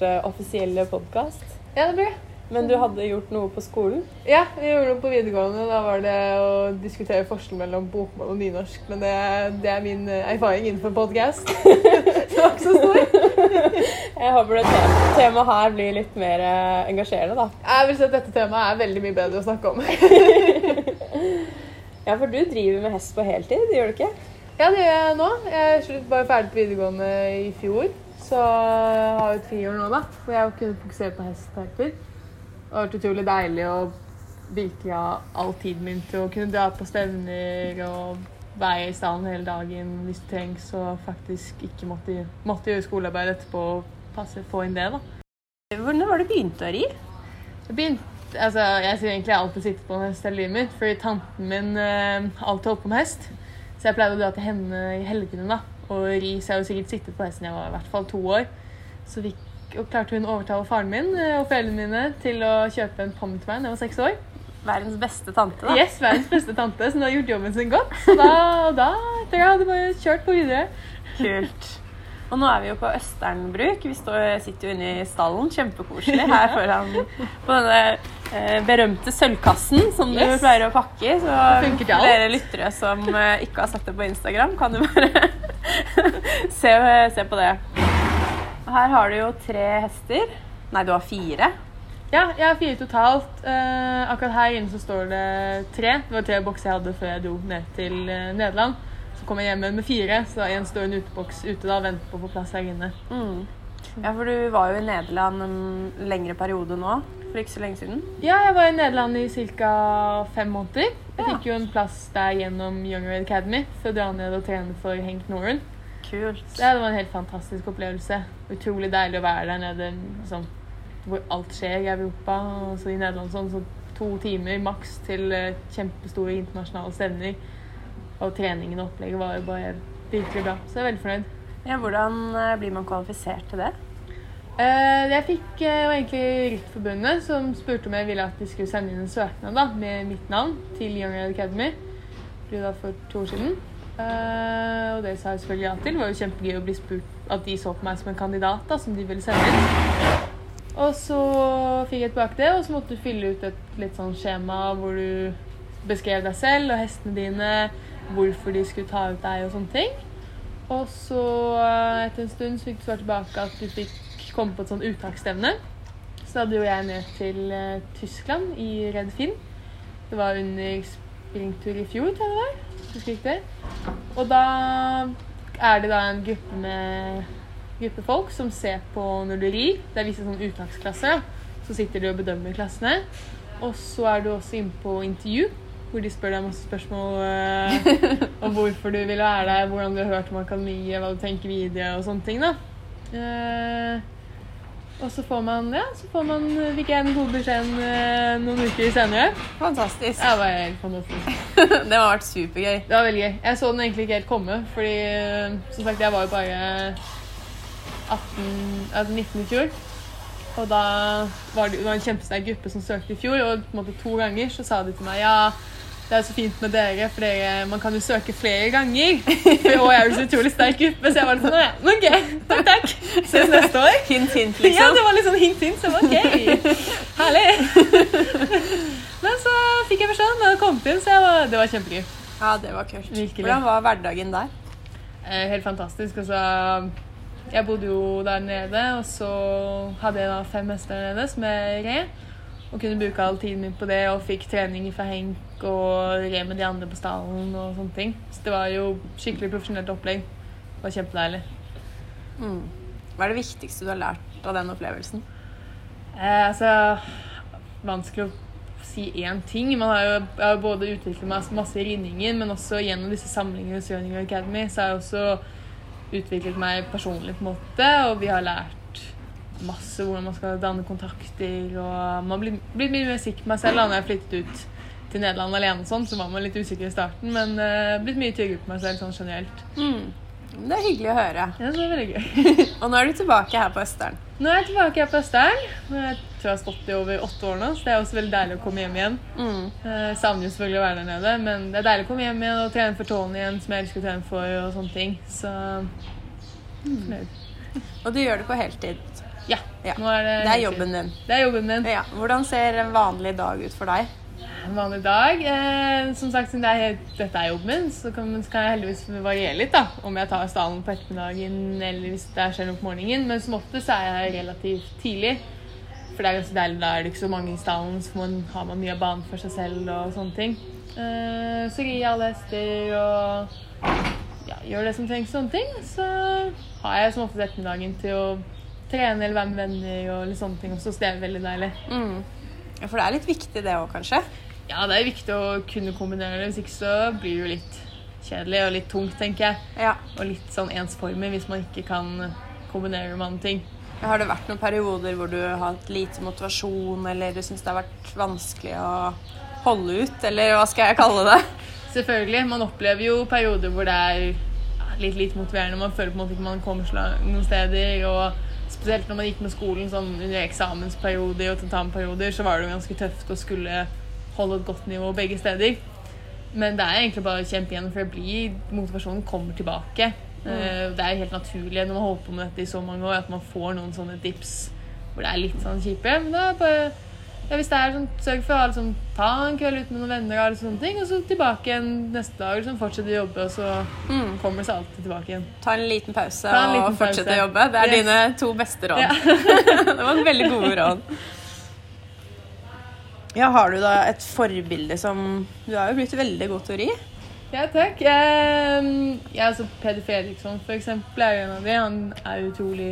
første offisielle podkast. Ja, det blir det. Men du hadde gjort noe på skolen? Ja, vi gjorde noe på videregående. Da var det å diskutere forskjell mellom bokmål og nynorsk. Men det, det er min erfaring innenfor podcast. det var ikke så stor. Jeg håper det te temaet her blir litt mer eh, engasjerende, da. Jeg vil si at dette temaet er veldig mye bedre å snakke om. Ja, for du driver med hest på heltid, gjør du ikke? Ja, det gjør jeg nå. Jeg bare ferdig på videregående i fjor. Så jeg har jo tre år nå, da. Hvor jeg har kunnet fokusere på hest. Det har vært utrolig deilig å virkelig ha all tiden min til å kunne dra på stevner og være i stallen hele dagen hvis det trengs, og faktisk ikke måtte, måtte gjøre skolearbeid etterpå og passe få inn det, da. Hvordan var det du begynte å ri? Jeg begynte, altså jeg sier egentlig jeg alltid sitter på en hest hele livet mitt, fordi tanten min eh, alltid holdt på med hest. Så jeg pleide å dra til henne i helgene da, og ri, så jeg har jo sikkert sittet på hesten jeg var i hvert fall to år. Så fikk, klarte hun å overtale faren min eh, og foreldrene mine til å kjøpe en ponni til meg da jeg var seks år. Verdens beste tante, da. Yes, verdens beste tante, som har gjort jobben sin godt. Så da, da tror jeg hadde bare kjørt på videre. Kult. Og nå er vi jo på Østernbruk. Vi står, sitter jo inne i stallen, kjempekoselig, her foran på denne berømte sølvkassen som du Yes. pleier å pakke i. Så dere lyttere som eh, ikke har sett det på Instagram, kan jo bare se, se på det. Her har du jo tre hester. Nei, du har fire. Ja, jeg har fire totalt. Eh, akkurat her inne så står det tre. Det var tre bokser jeg hadde før jeg dro ned til eh, Nederland. Så kom jeg hjem med fire, så én står en uteboks ute da og venter på å få plass her inne. Mm. Ja, for du var jo i Nederland en lengre periode nå, for ikke så lenge siden. Ja, jeg var i Nederland i ca. fem måneder. Jeg Ja. fikk jo en plass der gjennom Younger Academy for å dra ned og trene for Henk Noren. Kult. Så ja, det var en helt fantastisk opplevelse. Utrolig deilig å være der nede liksom, hvor alt skjer i Europa. Og så i Nederland sånn, så to timer maks til eh, kjempestore internasjonale stevner. Og treningen og opplegget var jo bare virkelig bra. Så jeg er veldig fornøyd. Ja, hvordan eh, blir man kvalifisert til det? Eh, jeg fikk eh, jo egentlig Rittforbundet som spurte om jeg ville at de skulle sende inn en søknad da, med mitt navn til Young Academy. Det ble da for to år siden. Eh, og det sa jeg selvfølgelig ja til. Det var jo kjempegøy å bli spurt at de så på meg som en kandidat da, som de ville sende inn. Og så fikk jeg tilbake det, og så måtte du fylle ut et litt sånn skjema hvor du beskrev deg selv og hestene dine, hvorfor de skulle ta ut deg og sånne ting. Og så eh, etter en stund så fikk du svar tilbake at du fikk komme på et sånn uttaksstevne. Så da dro jeg ned til eh, Tyskland i Red Finn. Det var under springtur i fjor, tror jeg det var. Husker ikke det. Og da er det da en gruppe med gruppe folk som ser på når du rir. Det er visse sånn uttaksklasser. Så sitter de og bedømmer klassene. Og så er du også inne på intervju, hvor de spør deg masse spørsmål eh, om hvorfor du vil være der, hvordan du har hørt om akademiet, hva du tenker videre og sånne ting. da. Eh, og så får man, ja, så får man, fikk jeg den gode beskjeden eh, noen uker senere. Fantastisk. Det var helt fantastisk. det har vært supergøy. Det var veldig gøy. Jeg så den egentlig ikke helt komme, fordi eh, som sagt, jeg var jo bare 18, altså 19 i fjor. Og da var det, det var en kjempesterk gruppe som søkte i fjor, og på en måte to ganger så sa de til meg ja, det er så fint med dere, for dere, man kan jo søke flere ganger. For i år er jo så utrolig sterk gruppe, så jeg var litt sånn ja, ok, takk, takk. Ses neste år. Hint, hint, liksom. Ja, det var litt sånn hint, hint, så jeg var ok. Herlig. Men så fikk jeg beskjed da jeg kom inn, så jeg var, det var kjempegøy. Ja, det var kult. Virkelig. Hvordan var hverdagen der? Eh, Helt fantastisk. Altså, jeg bodde jo der nede, og så hadde jeg da fem hester der nede som jeg red. Og kunne bruke all tiden min på det, og fikk trening fra Henk og red med de andre på stallen og sånne ting. Så det var jo skikkelig profesjonelt opplegg. Det var kjempedeilig. Mm. Hva er det viktigste du har lært av den opplevelsen? Eh, altså Vanskelig å si én ting. Man har jo, jeg har både utviklet meg masse i ridningen, men også gjennom disse samlingene hos Jørning Academy så har jeg også utviklet meg personlig, på en måte, og vi har lært masse hvordan man skal danne kontakter, og man blir, blir mye mer sikker på meg selv da når jeg flyttet ut til Nederland alene sånn, så var man litt usikker i starten, men uh, blitt mye tryggere på meg selv sånn generelt. Mm. Det er hyggelig å høre. Ja, det er veldig gøy. Og nå er du tilbake her på Østern. Nå er jeg tilbake her på Østern. Jeg tror jeg har stått i over åtte år nå, så det er også veldig deilig å komme hjem igjen. Mm. Jeg savner jo selvfølgelig å være der nede, men det er deilig å komme hjem igjen og trene for tåene igjen, som jeg elsker å trene for, og sånne ting. Så fornøyd. Og du gjør det på heltid. Ja. Ja. Det, Det er jobben din. Det er jobben min. Ja. Hvordan ser en vanlig dag ut for deg? En vanlig dag. Eh, som sagt, siden det er dette er jobben min, så kan, kan jeg heldigvis variere litt. da, Om jeg tar stallen på ettermiddagen eller hvis det skjer noe på morgenen. Men som oftest er jeg relativt tidlig. For det er ganske deilig, da er det ikke så mange i stallen, så man, har man mye av banen for seg selv og sånne ting. Eh, så rir jeg alle hester og ja, gjør det som trengs sånne ting. Så har jeg som oftest ettermiddagen til å trene eller være med venner og litt sånne ting også, så det er veldig deilig. Mm. Ja, For det er litt viktig det òg, kanskje? Ja, det er viktig å kunne kombinere det, hvis ikke så blir det jo litt kjedelig og litt tungt, tenker jeg. Ja. Og litt sånn ensformig hvis man ikke kan kombinere med andre ting. Har det vært noen perioder hvor du har hatt lite motivasjon, eller du syns det har vært vanskelig å holde ut, eller hva skal jeg kalle det? Selvfølgelig, man opplever jo perioder hvor det er litt lite motiverende. Man føler på en måte ikke man kommer noen steder. og Spesielt når man gikk med skolen sånn under eksamensperioder og tentamenperioder, så var det jo ganske tøft å skulle holde et godt nivå begge steder. Men det er egentlig bare å kjempe igjen, for det blir, motivasjonen kommer tilbake. Mm. Det er helt naturlig når man holder på med dette i så mange år, at man får noen sånne dips hvor det er litt sånn kjipe. Men da bare ja, hvis det er sånn, Sørg for å liksom, ta en kveld ut med noen venner, og sånne ting, og så tilbake igjen neste dag. Liksom, fortsette å jobbe, og så Mm. kommer det seg alltid tilbake igjen. Ta en liten pause en liten og fortsette å jobbe. Det er Yes. dine to beste råd. Ja. det var veldig gode råd. Ja, Har du da et forbilde som Du har jo blitt veldig god til å ri. Ja, takk. Jeg, jeg altså Peder Fredriksson, for eksempel, er jo en av de. Han er utrolig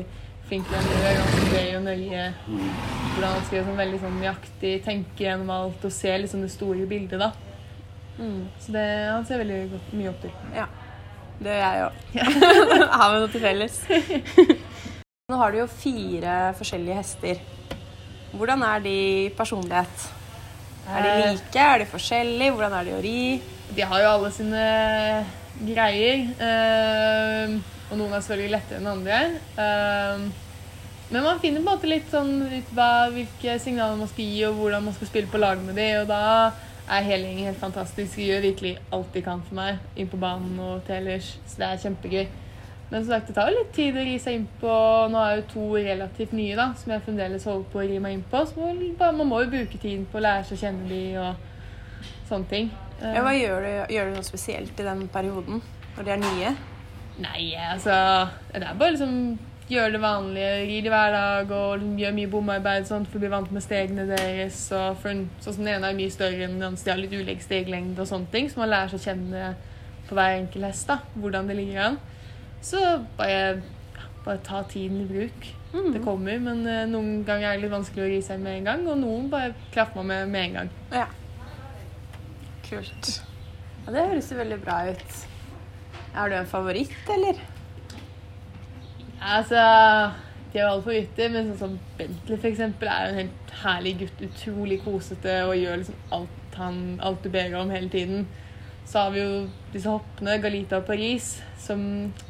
flink til å gjøre ganske gøy og nøye. Hvordan han skal gjøre sånn veldig sånn nøyaktig, tenke gjennom alt og se liksom det store bildet, da. Så det, han ser veldig godt, mye opp til. Ja. Det gjør jeg òg. har vi noe til felles? Nå har du jo fire forskjellige hester. Hvordan er de i personlighet? Er de Eh, like? Er de forskjellige? Hvordan er de å ri? De har jo alle sine greier. eh, og noen er selvfølgelig lettere enn andre. Eh, men man finner på en måte litt sånn ut hva, hvilke signaler man skal gi, og hvordan man skal spille på lag med de, og da er hele gjengen helt fantastisk. De gjør virkelig alt de kan for meg inn på banen og til ellers. Så det er kjempegøy. Men som sagt, det tar jo litt tid å ri seg inn på Nå er jo to relativt nye da, som jeg fremdeles holder på å ri meg inn på. Så man må jo bruke tiden på å lære seg å kjenne de og sånne ting. Ja, hva gjør du, gjør du noe spesielt i den perioden? Når de er nye? Nei, altså Det er bare liksom gjøre det vanlige. Ri de hver dag og liksom, gjøre mye bomarbeid sånn, for å bli vant med stegene deres. Og for sånn Den ene er mye større enn den andre, de har litt ulik steglengde og sånne ting. Så man lærer seg å kjenne på hver enkelt hest da, hvordan det ligger an. Så bare, bare ta tiden i bruk. Det kommer, men eh, noen ganger er det litt vanskelig å ri seg med en gang, og noen bare klaffer man med med en gang. Ja. Kult. Ja, det høres jo veldig bra ut. Er du en favoritt, eller? Altså, de er jo alle favoritter, men sånn som Bentley for eksempel, er jo en helt herlig gutt. Utrolig kosete og gjør liksom alt, han, alt du ber om hele tiden. Så har vi jo disse hoppene, Galita og Paris, som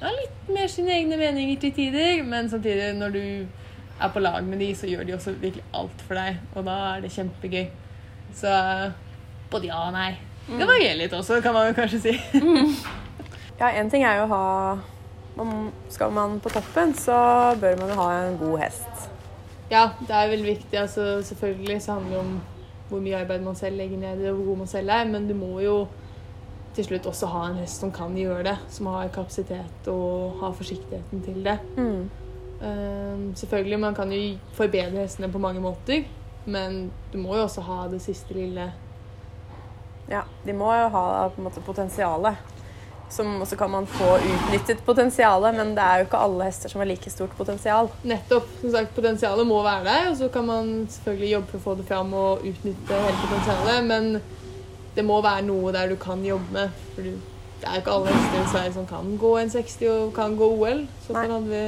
har litt mer sine egne meninger til tider, men samtidig, når du er på lag med de, så gjør de også virkelig alt for deg, og da er det kjempegøy. Så både ja og nei. Det varierer litt også, kan man jo kanskje si. Ja, en ting er jo å ha om- Skal man på toppen, så bør man jo ha en god hest. Ja, det er veldig viktig. Altså, selvfølgelig så handler det om hvor mye arbeid man selv legger ned i det, og hvor god man selv er, men du må jo til slutt også ha en hest som kan gjøre det. Som har kapasitet og har forsiktigheten til det. Um, selvfølgelig, man kan jo forbedre hestene på mange måter, men du må jo også ha det siste lille Ja, de må jo ha på en måte potensialet. Som også kan man få utnyttet potensialet, men det er jo ikke alle hester som har like stort potensial. Nettopp. Som sagt, potensialet må være der, og så kan man selvfølgelig jobbe for å få det fram og utnytte hele potensialet, men det må være noe der du kan jobbe med. For du, det er jo ikke alle hester i Sverige som kan gå 1,60 og kan gå OL. Så Nei. da hadde vi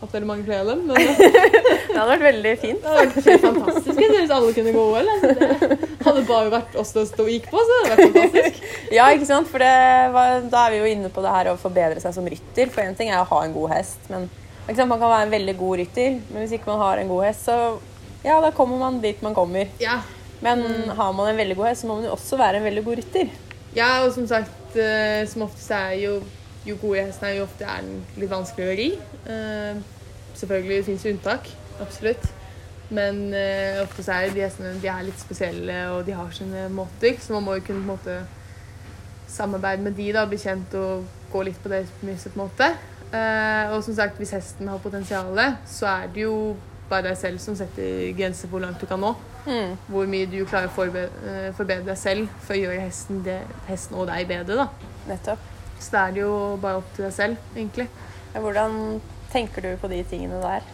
hatt veldig mange flere av dem. Men Det hadde vært veldig fint. det hadde vært helt fantastisk hvis alle kunne gå OL. Altså, det hadde bare vært oss som sto og gikk på, så det hadde vært fantastisk. Ja, ikke sant? For det var, da er vi jo inne på det her å forbedre seg som rytter. For én ting er å ha en god hest, men man kan være en veldig god rytter. Men hvis ikke man har en god hest, så ja, da kommer man dit man kommer. Ja. Men har man en veldig god hest, så må man jo også være en veldig god rytter. Ja, og som sagt, eh, som oftest er jo jo gode hesten er jo ofte er den litt vanskeligere å ri. Eh, selvfølgelig fins det unntak, absolutt. Men eh, ofte så er de hestene de er litt spesielle, og de har sine måter. Så man må jo kunne på en måte samarbeide med de, da, bli kjent og gå litt på deres premisser på en måte. Og som sagt, hvis hesten har potensial, så er det jo bare deg selv som setter grenser for hvor langt du kan nå. Mm. Hvor mye du klarer å eh, forbedre deg selv for å gjøre hesten, det, hesten og deg bedre. da. Nettopp. Så da er det jo bare opp til deg selv, egentlig. Ja, hvordan tenker du på de tingene der?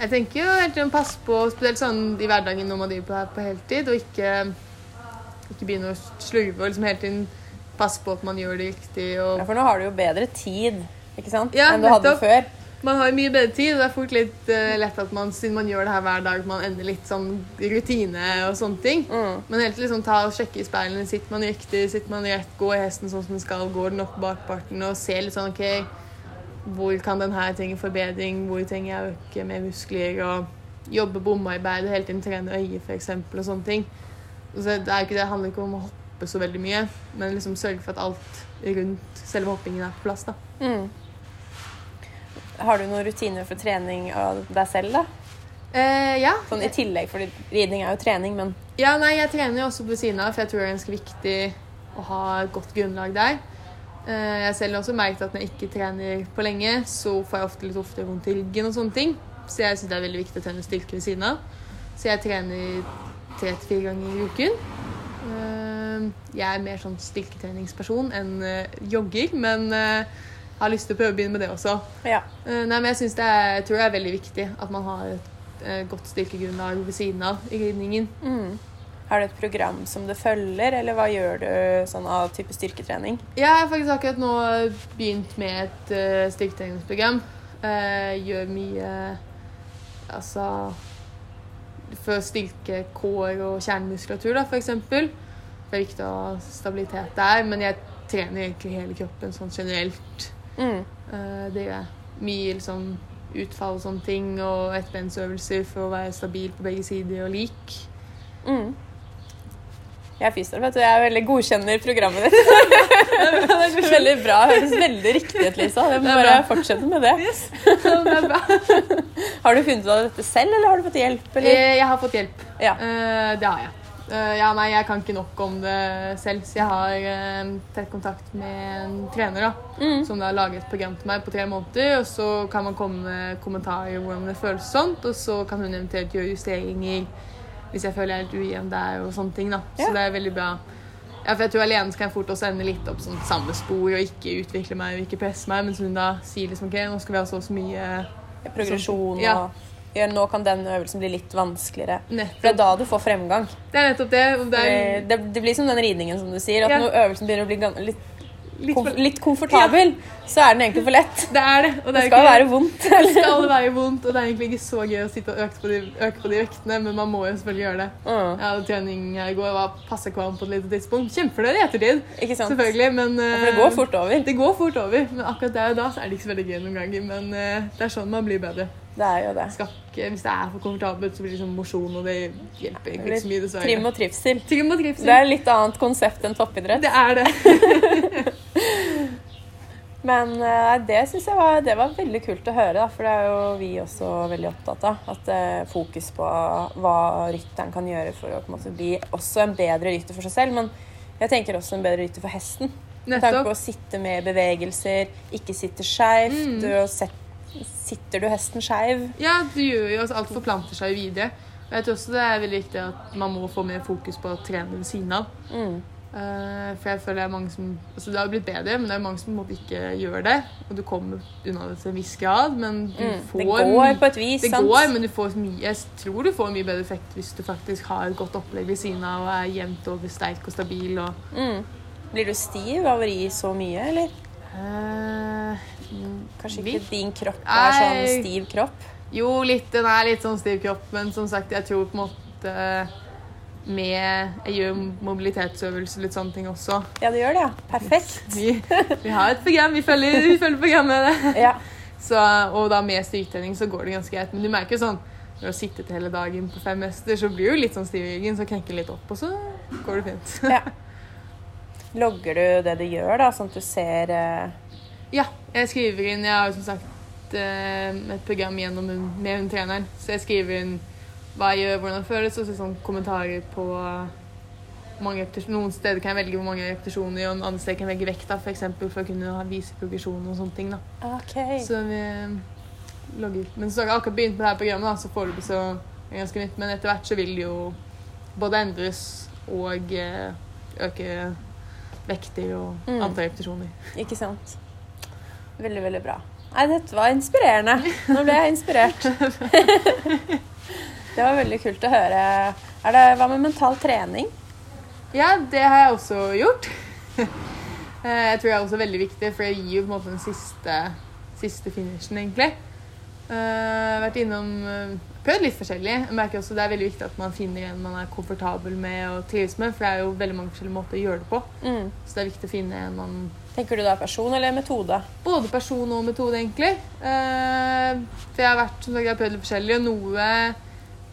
Jeg tenker jo til å passe på, spesielt sånn i hverdagen når man driver på her på heltid, og ikke, ikke begynne å slurve og liksom hele tiden passe på at man gjør det riktig. Og Ja, For nå har du jo bedre tid ikke sant? Ja, enn du hadde nettopp. før. Man har mye bedre tid, det er fort litt uh, lett at man, siden man gjør det her hver dag, man ender litt sånn rutine og sånne ting. Mm. Men helt liksom ta og sjekke i speilene. Sitter man riktig? Sitter man rett? Går hesten sånn som den skal? Går den opp bakparten? Og ser litt sånn OK, hvor kan denne trenge forbedring? Hvor trenger jeg å øke mer muskler? Og jobbe bomarbeid og hele tiden trene øyet, f.eks. Og sånne ting. Så det, ikke, det handler ikke om å hoppe så veldig mye, men liksom sørge for at alt rundt selve hoppingen er på plass. da. Mm. Har du noen rutiner for trening av deg selv, da? Eh, ja. Sånn i tillegg, for ridning er jo trening, men Ja, nei, jeg trener jo også ved siden av, for jeg tror det er ganske viktig å ha et godt grunnlag der. Eh, Jeg selv har også merket at når jeg ikke trener på lenge, så får jeg ofte litt oftere vondt i ryggen og sånne ting. Så jeg syns det er veldig viktig å trene styrke ved siden av. Så jeg trener tre til fire ganger i uken. Eh, Jeg er mer sånn styrketreningsperson enn jogger, men har lyst til å prøve å begynne med det også. ja. Eh, Nei, men jeg, synes det er, jeg tror det er veldig viktig at man har et eh, godt styrkegrunnlag ved siden av i ridningen. Mm. Har du et program som du følger, eller hva gjør du sånn av type styrketrening? Jeg har faktisk akkurat nå begynt med et uh, styrketreningsprogram. Uh, gjør mye altså For å styrke kår og kjernemuskulatur, da, f.eks. Det er viktig å ha stabilitet der, men jeg trener egentlig hele kroppen sånn generelt. Mm. Uh, det gjør jeg. Mye liksom utfall og sånne ting, og ettbensøvelser for å være stabil på begge sider og lik. Mm. Jeg er fysioterapeut, og jeg er veldig godkjenner programmet ditt. det er veldig bra. Høres veldig riktig ut, Lisa. Jeg må bare fortsette med det. det er bra. Har du funnet ut av dette selv, eller har du fått hjelp? Eller? Eh, Jeg har fått hjelp. Ja. Uh, det har jeg. Eh, ja, nei, jeg kan ikke nok om det selv, så jeg har uh, tett kontakt med en trener da, Mm. som da har laget et program til meg på tre måneder. Og så kan man komme med kommentarer hvordan det føles sånt, og så kan hun eventuelt gjøre justeringer hvis jeg føler jeg er litt ujevn der og sånne ting. da. Ja. Så det er veldig bra. Ja, for jeg tror alene så kan jeg fort også ende litt opp sånn samme spor og ikke utvikle meg og ikke presse meg, mens hun da sier liksom ok, nå skal vi ha så og så mye Progresjon og ja, Nå kan den øvelsen bli litt vanskeligere. For det er da du får fremgang. Det er nettopp det. det er Det, det blir som den ridningen som du sier, at Ja. når øvelsen begynner å bli litt, litt for, litt komfortabel, så er den egentlig for lett. Det er det. Og det, Det er skal ikke- være vondt. Det skal være vondt, og det er egentlig ikke så gøy å sitte og øke på de, øke på de vektene, men man må jo selvfølgelig gjøre det. Mm. Jeg hadde trening her i går var passe kvalm på et lite tidspunkt. Kjempefordel i ettertid, selvfølgelig, men Ja, eh, For det går fort over. Det går fort over, men akkurat der og da så er det ikke så veldig gøy noen ganger. Men uh, det er sånn man blir bedre. Det er jo det. Ikke, hvis det er for komfortabelt, så blir det liksom mosjon, og det hjelper egentlig ikke så mye, dessverre. Trim og trivsel. Trim og trivsel. Det er litt annet konsept enn toppidrett. Det er det. Men eh, det syns jeg var, det var veldig kult å høre, da, for det er jo vi også veldig opptatt av. At eh, fokus på hva rytteren kan gjøre for å på en måte, bli også en bedre rytter for seg selv. Men jeg tenker også en bedre rytter for hesten. Med tanke på å sitte med bevegelser, ikke sitte skeivt. Mm. Du Sitter du hesten skeiv? Ja, det gjør jo Alt forplanter seg videre. Og jeg tror også det er veldig viktig at man må få mer fokus på å trene ved siden av. Mm. Eh, for jeg føler det er mange som altså Det har blitt bedre, men det er mange som ikke gjør det. Og du kommer unna det til en viss grad, men du Mm. får Det går på et vis, det sant? går, men du får mye, jeg tror du får mye bedre effekt hvis du faktisk har et godt opplegg ved siden av og er jevnt over sterk og stabil. Og, Mm. Blir du stiv av å ri så mye, eller? Eh, Kanskje ikke litt. din kropp er sånn stiv kropp? Jo, litt. Den er litt sånn stiv kropp, men som sagt, jeg tror på en måte med Jeg gjør mobilitetsøvelser litt sånne ting også. Ja, du gjør det, ja. Perfekt. Vi, vi har et program, vi følger, vi følger programmet. Ja. Så, og da med styrketrening så går det ganske greit. Men du merker jo sånn når du har sittet hele dagen på fem hester, så blir du litt sånn stiv i ryggen, så knekker litt opp, og så går det fint. ja. Logger du det du gjør, da, sånn at du ser uh... Ja, jeg skriver inn Jeg har jo som sagt eh, et program gjennom med hun treneren. Så jeg skriver inn hva jeg gjør, hvordan det føles, og så sånn kommentarer på. Noen steder kan jeg velge hvor mange repetisjoner, og andre steder kan jeg velge vekta, f.eks. For, for å kunne ha, vise progresjon og sånne ting. da. Okay. Så vi eh, logger Men så har jeg akkurat begynt med det her programmet, da, så foreløpig så er det ganske nytt. Men etter hvert så vil det jo både endres og øke vekter og Mm. antall repetisjoner. Ikke sant. Veldig, veldig bra. Nei, dette var inspirerende. Nå ble jeg inspirert. det var veldig kult å høre. Det, hva med mental trening? Ja, det har jeg også gjort. Eh, jeg tror det er også veldig viktig, for det gir jo på en måte den siste, siste finishen, egentlig. Uh, vært innom eh, Prøvd litt forskjellig. Jeg merker også Det er veldig viktig at man finner en man er komfortabel med og trives med, for det er jo veldig mange forskjellige måter å gjøre det på. Mm. Så det er viktig å finne en man Tenker du da person eller metode? Både person og metode, egentlig. Eh, for jeg har vært, som sagt, jeg har prøvd litt forskjellig, og noe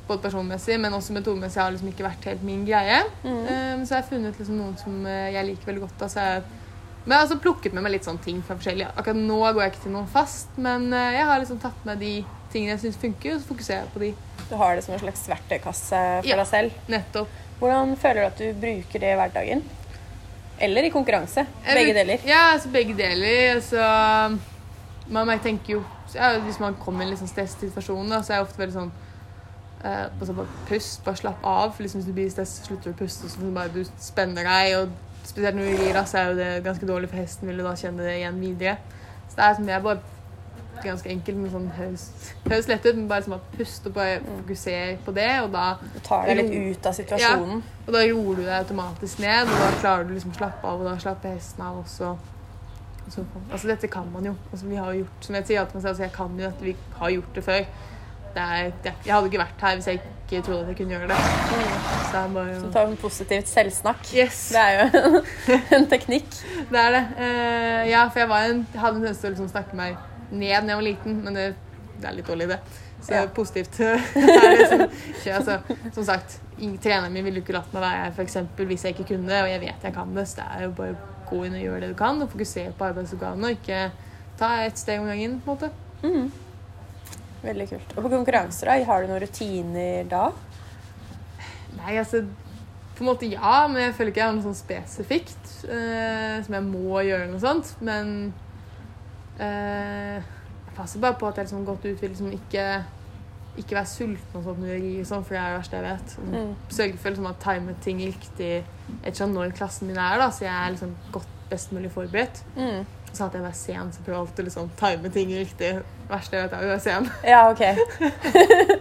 både personmessig, men også metodemessig har liksom ikke vært helt min greie. Mm. Eh, så jeg har funnet liksom noen som eh, jeg liker veldig godt. Altså så jeg, men jeg har også plukket med meg litt sånne ting fra forskjellige. Akkurat nå går jeg ikke til noen fast, men eh, jeg har liksom tatt med de tingene jeg syns funker, og så fokuserer jeg på de. Du har det som en slags verktøykasse for Ja. deg selv. Nettopp. Hvordan føler du at du bruker det i hverdagen? Eller i konkurranse? Jeg Begge bruk- deler. Ja, altså begge deler. Altså, man tenker jo ja, Hvis man kommer i en litt sånn stressituasjon, så er jeg ofte veldig sånn eh, altså bare pust, bare slapp av. For liksom, hvis du blir stress, slutter du å puste, så bare du spenner deg. Og spesielt når du rir, da, så er jo det ganske dårlig for hesten. Vil du da kjenne det igjen videre. Så det er som jeg bare ganske enkelt, men sånn høres, lett ut. Men bare som bare pust og bare fokusere på det, og da Du tar deg litt ut av situasjonen. og da roer du deg automatisk ned, og da klarer du liksom å slappe av, og da slapper hesten av også. Så- altså dette kan man jo. Altså, vi har jo gjort, som jeg sier alltid, altså, jeg kan jo at vi har gjort det før. Er, jeg hadde ikke vært her hvis jeg ikke trodde at jeg kunne gjøre det. Så jeg bare Du å tar en positivt selvsnakk. Yes, Det er jo en teknikk. det er det. Uh, ja, for jeg, var en, jeg hadde en tendens til å liksom snakke meg ned da jeg var liten, men det, det er litt dårlig, det. Så Ja. positivt er som. Altså, som sagt, treneren min ville ikke latt meg være her for eksempel, hvis jeg ikke kunne det, og jeg vet jeg kan det. Så det er jo bare å gå inn og gjøre det du kan, og fokusere på arbeidsoppgavene, og ikke ta ett steg om gangen. på en måte. Mhm. Veldig kult. Og på konkurranser, da? Har du noen rutiner da? Nei, altså På en måte ja, men jeg føler ikke jeg har noe sånn spesifikt eh, som jeg må gjøre noe sånt. Men eh, jeg passer bare på at jeg liksom godt ut vil liksom ikke ikke være sulten og sånt når jeg rir, sånn, for det er det verste jeg vet. Og Mm. Sørge for liksom, å time ting riktig etter når klassen min er, da, så jeg er liksom godt best mulig forberedt. Mm. Så at jeg var sen, så prøver jeg alltid å liksom, time ting riktig. Verste jeg vet, er å være sen. Ja, ok.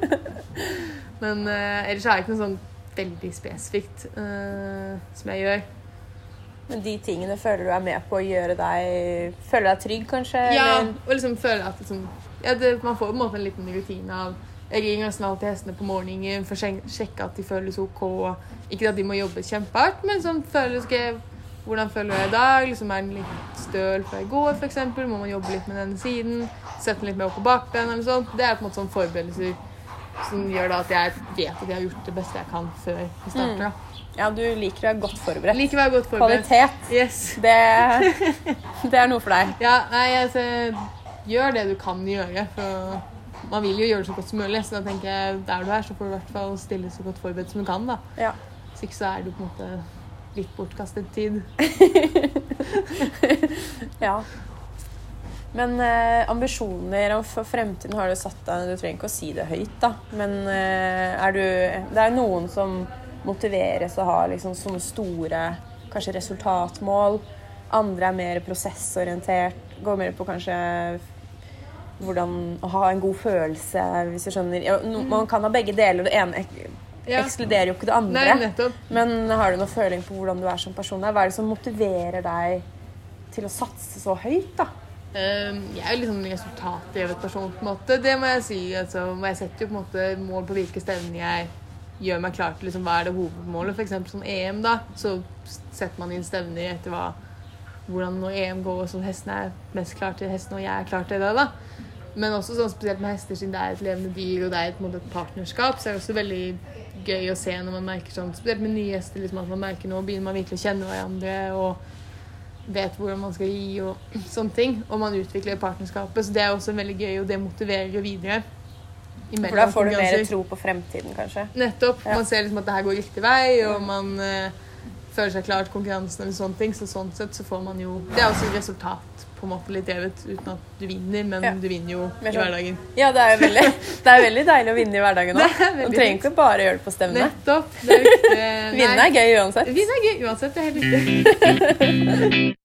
Men uh, ellers er det ikke noe sånn veldig spesifikt uh, som jeg gjør. Men de tingene føler du er med på å gjøre deg Føler deg trygg, kanskje? Ja, eller? og liksom føler at liksom, ja, det, man får på en måte en liten rutine av Jeg ringer nesten alltid hestene på morgenen for å sjekke at de føles OK. Ikke at de må jobbe kjempehardt, men sånn føles ikke hvordan føler du deg i dag? Liksom Er den litt støl før jeg går, f.eks.? Må man jobbe litt med denne siden? Sette den litt mer opp på bakben? eller sånt. Det er på en måte sånn forberedelser som gjør da at jeg vet at jeg har gjort det beste jeg kan før vi starter. da. Ja, du liker å være godt forberedt. Liker å være godt forberedt. Kvalitet, Yes. det, det er noe for deg. Ja, nei, altså Gjør det du kan gjøre. For man vil jo gjøre det så godt som mulig. Så da tenker jeg der du er, så får du i hvert fall stille så godt forberedt som du kan. da. Ja. Hvis ikke så er du på en måte litt bortkastet tid. ja. Men eh, ambisjoner for fremtiden har du satt deg Du trenger ikke å si det høyt, da. Men eh, er du Det er noen som motiveres og har liksom sånne store kanskje resultatmål. Andre er mer prosessorientert. Går mer på kanskje hvordan å ha en god følelse, hvis du skjønner. Ja, no, man kan ha begge deler. Det ene Ja. ekskluderer jo ikke det andre. Nei. Men har du noen føling på hvordan du er som person? Hva er det som motiverer deg til å satse så høyt, da? Um, jeg er jo litt sånn resultatdrevet person, på en måte. Det må jeg si. Altså, jeg setter jo på en måte mål på hvilke stevner jeg gjør meg klar til. Liksom, hva er det hovedmålet? Eksempel som EM, da. Så setter man inn stevner etter hva, hvordan når EM går, og så hesten er mest klar til hesten, og jeg er klar til det. da. Men også sånn spesielt med hester, siden det er et levende dyr og det er et, et partnerskap, så er det også veldig gøy å se når man merker sånn, spesielt med nye gjester, liksom, at man merker nå begynner man virkelig å kjenne hverandre. og vet hvordan man skal gi og sånne ting. Og man utvikler partnerskapet. Så det er også veldig gøy, og det motiverer jo videre. For da får du mer tro på fremtiden, kanskje? Nettopp. Ja. Man ser liksom at det her går riktig vei, og man eh, føler seg klar til konkurransen eller sånne ting. Så sånn sett så får man jo Det er også et resultat på en måte litt drevet uten at du vinner, men ja. du vinner jo i hverdagen. Ja, det er, veldig, det er veldig deilig å vinne i hverdagen òg. Du trenger ikke bare gjøre det på stevne. Nettopp. Det er Vinne er gøy uansett. Vinne er gøy uansett, det er helt riktig.